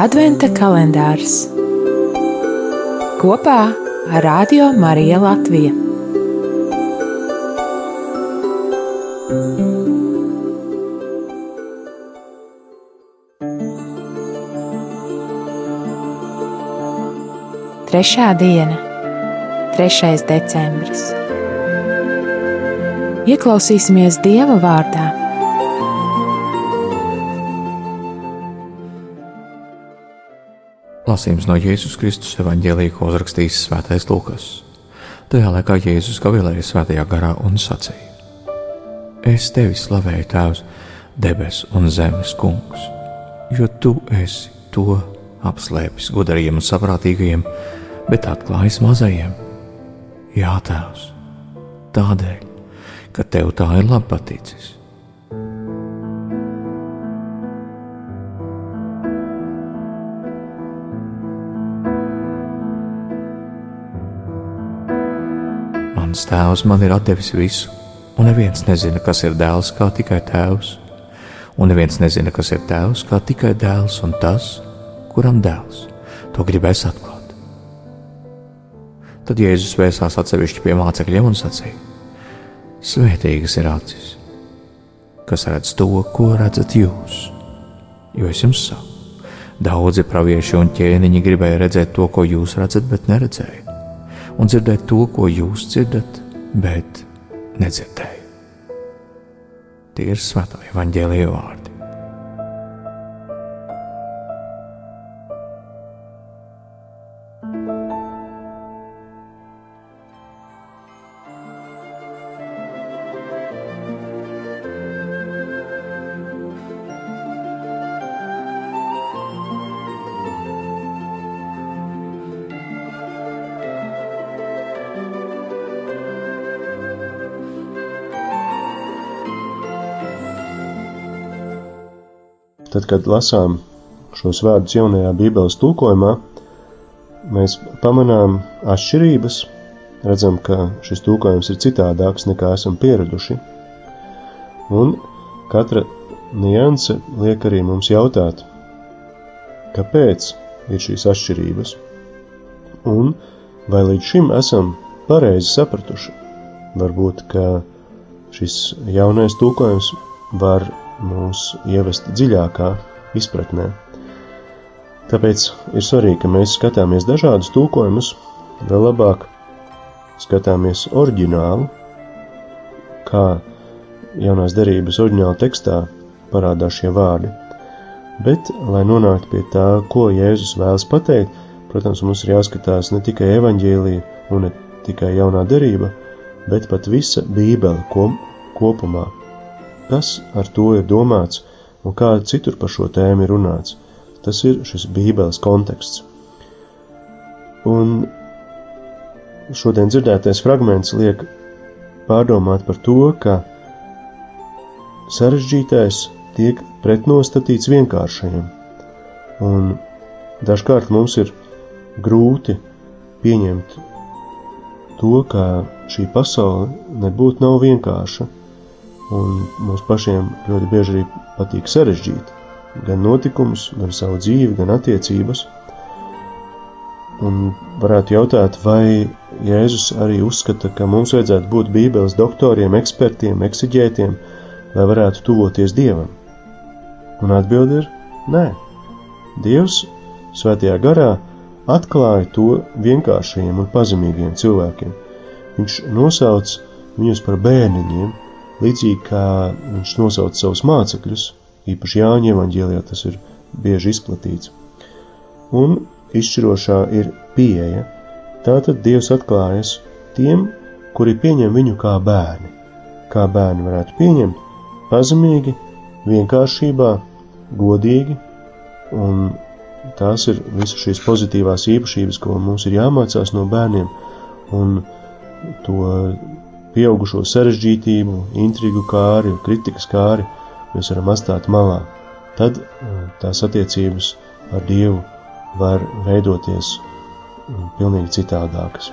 Adventa kalendārs kopā ar Radio Mariju Latviju. Trešā diena, 3. decembris. Ieklausīsimies Dieva vārdā Lasījums no Jēzus Kristus evanģēlīja, ko uzrakstījis Svētais Lukas. Tajā laikā Jēzus gavilēja svētajā garā un sacīja: Es tevi slavēju, Tēvs, debes un zemes kungs, jo tu esi to apslēpis gudriem un saprātīgajiem, bet atklājis mazajiem. Jā, Tēvs, tādēļ, ka tev tā ir labi Mans tēvs man ir devis visu, un neviens nezina, kas ir dēls, kā tikai tēvs, un neviens nezina, kas ir tēvs, kā tikai dēls, un tas, kuram dēls, to gribēs atklāt. Tad Jēzus vērsās atsevišķi pie mācekļiem un sacīja: Svētīgas ir acis, kas redz to, ko redzat jūs, jo es jums saku. Daudzi pravieši un ķēniņi gribēja redzēt to, ko jūs redzat, bet neredzēja un dzirdēt to, ko jūs dzirdat, bet nedzirdēju. Tie ir svētā evaņģēlīja vārdi. Tad, kad lasām šos vārdus jaunajā Bībeles tulkojumā, mēs pamanām atšķirības, redzam, ka šis tulkojums ir citādāks nekā esam pieraduši. Un katra nianse liek arī mums jautāt, kāpēc ir šīs atšķirības, un vai līdz šim esam pareizi sapratuši. Varbūt, ka šis jaunais tulkojums var mūs ievest dziļākā izpratnē. Tāpēc ir svarīgi, ka mēs skatāmies dažādus tulkojumus, vēl labāk skatāmies oriģinālu, kā jaunās derības oriģināla tekstā parādās šie vārdi. Bet, lai nonāktu pie tā, ko Jēzus vēlas pateikt, protams, mums ir jāskatās ne tikai evaņģēlija un ne tikai jaunā derība, bet pat visa Bībele kopumā kas ar to ir domāts un kā citur par šo tēmu ir runāts. Tas ir šis Bībeles konteksts. Un šodien dzirdētais fragments liek pārdomāt par to, ka sarežģītais tiek pretnostatīts vienkāršajam. Un dažkārt mums ir grūti pieņemt to, ka šī pasaule nebūtu nav vienkārša un mums pašiem ļoti bieži arī patīk sarežģīt gan notikumus, gan savu dzīvi, gan attiecības. Un varētu jautāt, vai Jēzus arī uzskata, ka mums vajadzētu būt Bībeles doktoriem, ekspertiem, eksiģētiem, lai varētu tuvoties Dievam? Un atbilde ir nē. Dievs svētajā garā atklāja to vienkāršajiem un pazemīgiem cilvēkiem. Viņš nosauc viņus par bērniņiem, Līdzīgi kā viņš nosauc savus mācekļus, īpaši Jāņa evaņģēlijā tas ir bieži izplatīts. Un izšķirošā ir pieeja. Tātad Dievs atklājas tiem, kuri pieņem viņu kā bērni. Kā bērni varētu pieņemt? Pazemīgi, vienkāršībā, godīgi, un tās ir visas šīs pozitīvās īpašības, ko mums ir jāmācās no bērniem, un to pieaugušo sarežģītību, intrigu kāri, kritikas kāri mēs varam atstāt malā. Tad eh, tās attiecības ar Dievu var veidoties mm, pilnīgi citādākas.